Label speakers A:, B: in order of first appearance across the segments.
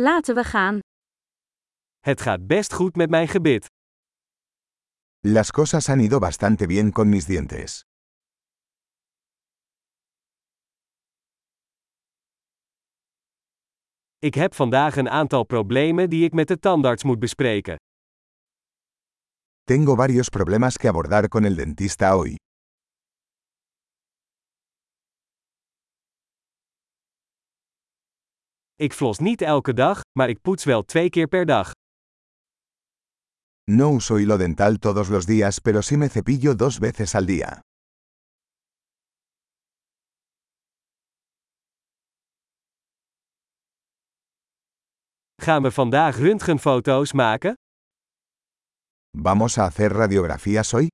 A: Laten we gaan.
B: Het gaat best goed met mijn gebit.
C: Las cosas han ido bastante bien con mis dientes.
B: Ik heb vandaag een aantal problemen die ik met de tandarts moet bespreken.
C: Tengo varios problemas que abordar con el dentista hoy.
B: Ik flos niet elke dag, maar ik poets wel twee keer per dag.
C: No uso hilo dental todos los días, pero sí me cepillo dos veces al día.
B: Gaan we vandaag röntgenfoto's maken?
C: ¿Vamos a hacer radiografías hoy?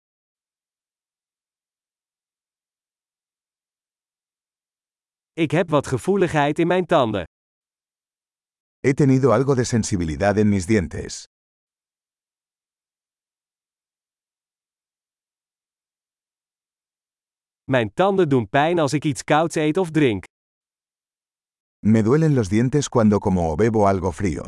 B: Ik heb wat gevoeligheid in mijn tanden.
C: He tenido algo de sensibilidad en mis dientes.
B: Mijn tanden doen pijn als ik iets kouds eet of drink.
C: Me duelen los dientes cuando como o bebo algo frío.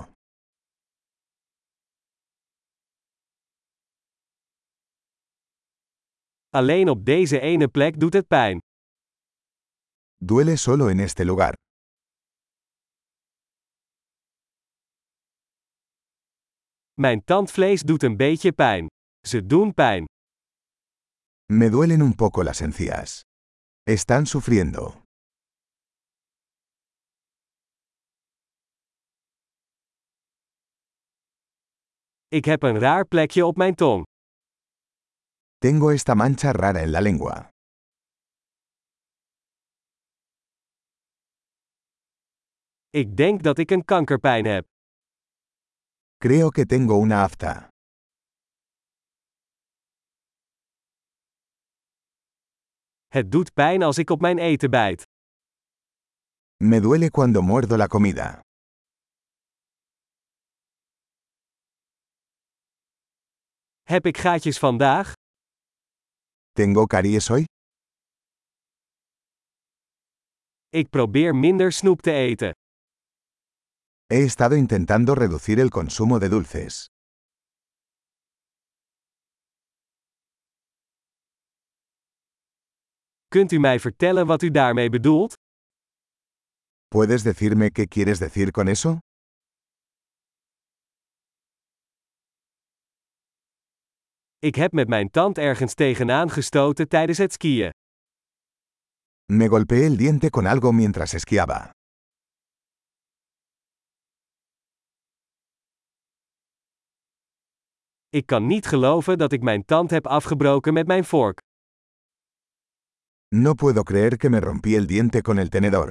B: Alleen op deze ene plek doet het pijn.
C: Duele solo en este lugar.
B: Mijn tandvlees doet een beetje pijn. Ze doen pijn.
C: Me duelen un poco las encías. Están sufriendo.
B: Ik heb een raar plekje op mijn tong.
C: Tengo esta mancha rara en la lengua.
B: Ik denk dat ik een kankerpijn heb.
C: Creo que tengo una afta.
B: Het doet pijn als ik op mijn eten bijt.
C: Me duele cuando muerdo la comida.
B: Heb ik gaatjes vandaag?
C: ¿Tengo caries hoy?
B: Ik probeer minder snoep te eten.
C: He estado intentando reducir el consumo de dulces.
B: Kunt u mij vertellen wat u daarmee bedoelt?
C: ¿Puedes decirme qué quieres decir con eso?
B: Ik heb met mijn tand ergens tegenaan gestoten tijdens het skiën.
C: Me golpeé el diente con algo mientras esquiaba.
B: Ik kan niet geloven dat ik mijn tand heb afgebroken met mijn vork.
C: No puedo creer que me rompí el diente con el tenedor.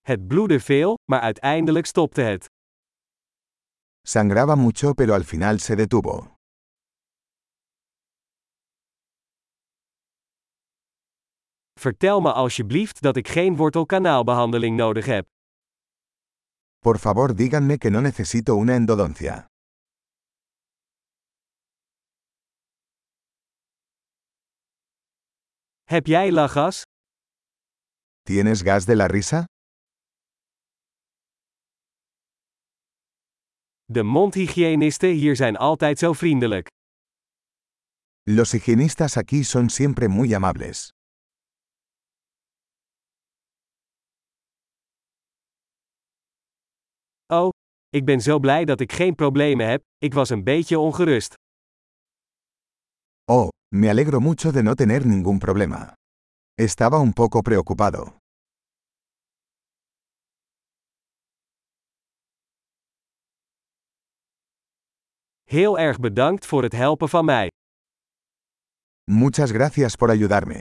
B: Het bloedde veel, maar uiteindelijk stopte het.
C: Sangraba mucho pero al final se detuvo.
B: Vertel me alsjeblieft dat ik geen wortelkanaalbehandeling nodig heb.
C: Por favor díganme que no necesito una endodoncia.
B: Heb jij lachgas?
C: ¿Tienes gas de la risa?
B: De mondhygiënisten hier zijn altijd zo vriendelijk.
C: Los higienistas aquí son siempre muy amables.
B: Oh, ik ben zo blij dat ik geen problemen heb, ik was een beetje ongerust.
C: Oh, me alegro mucho de no tener ningún problema. Estaba un poco preocupado.
B: Heel erg bedankt voor het helpen van mij.
C: Muchas gracias por ayudarme.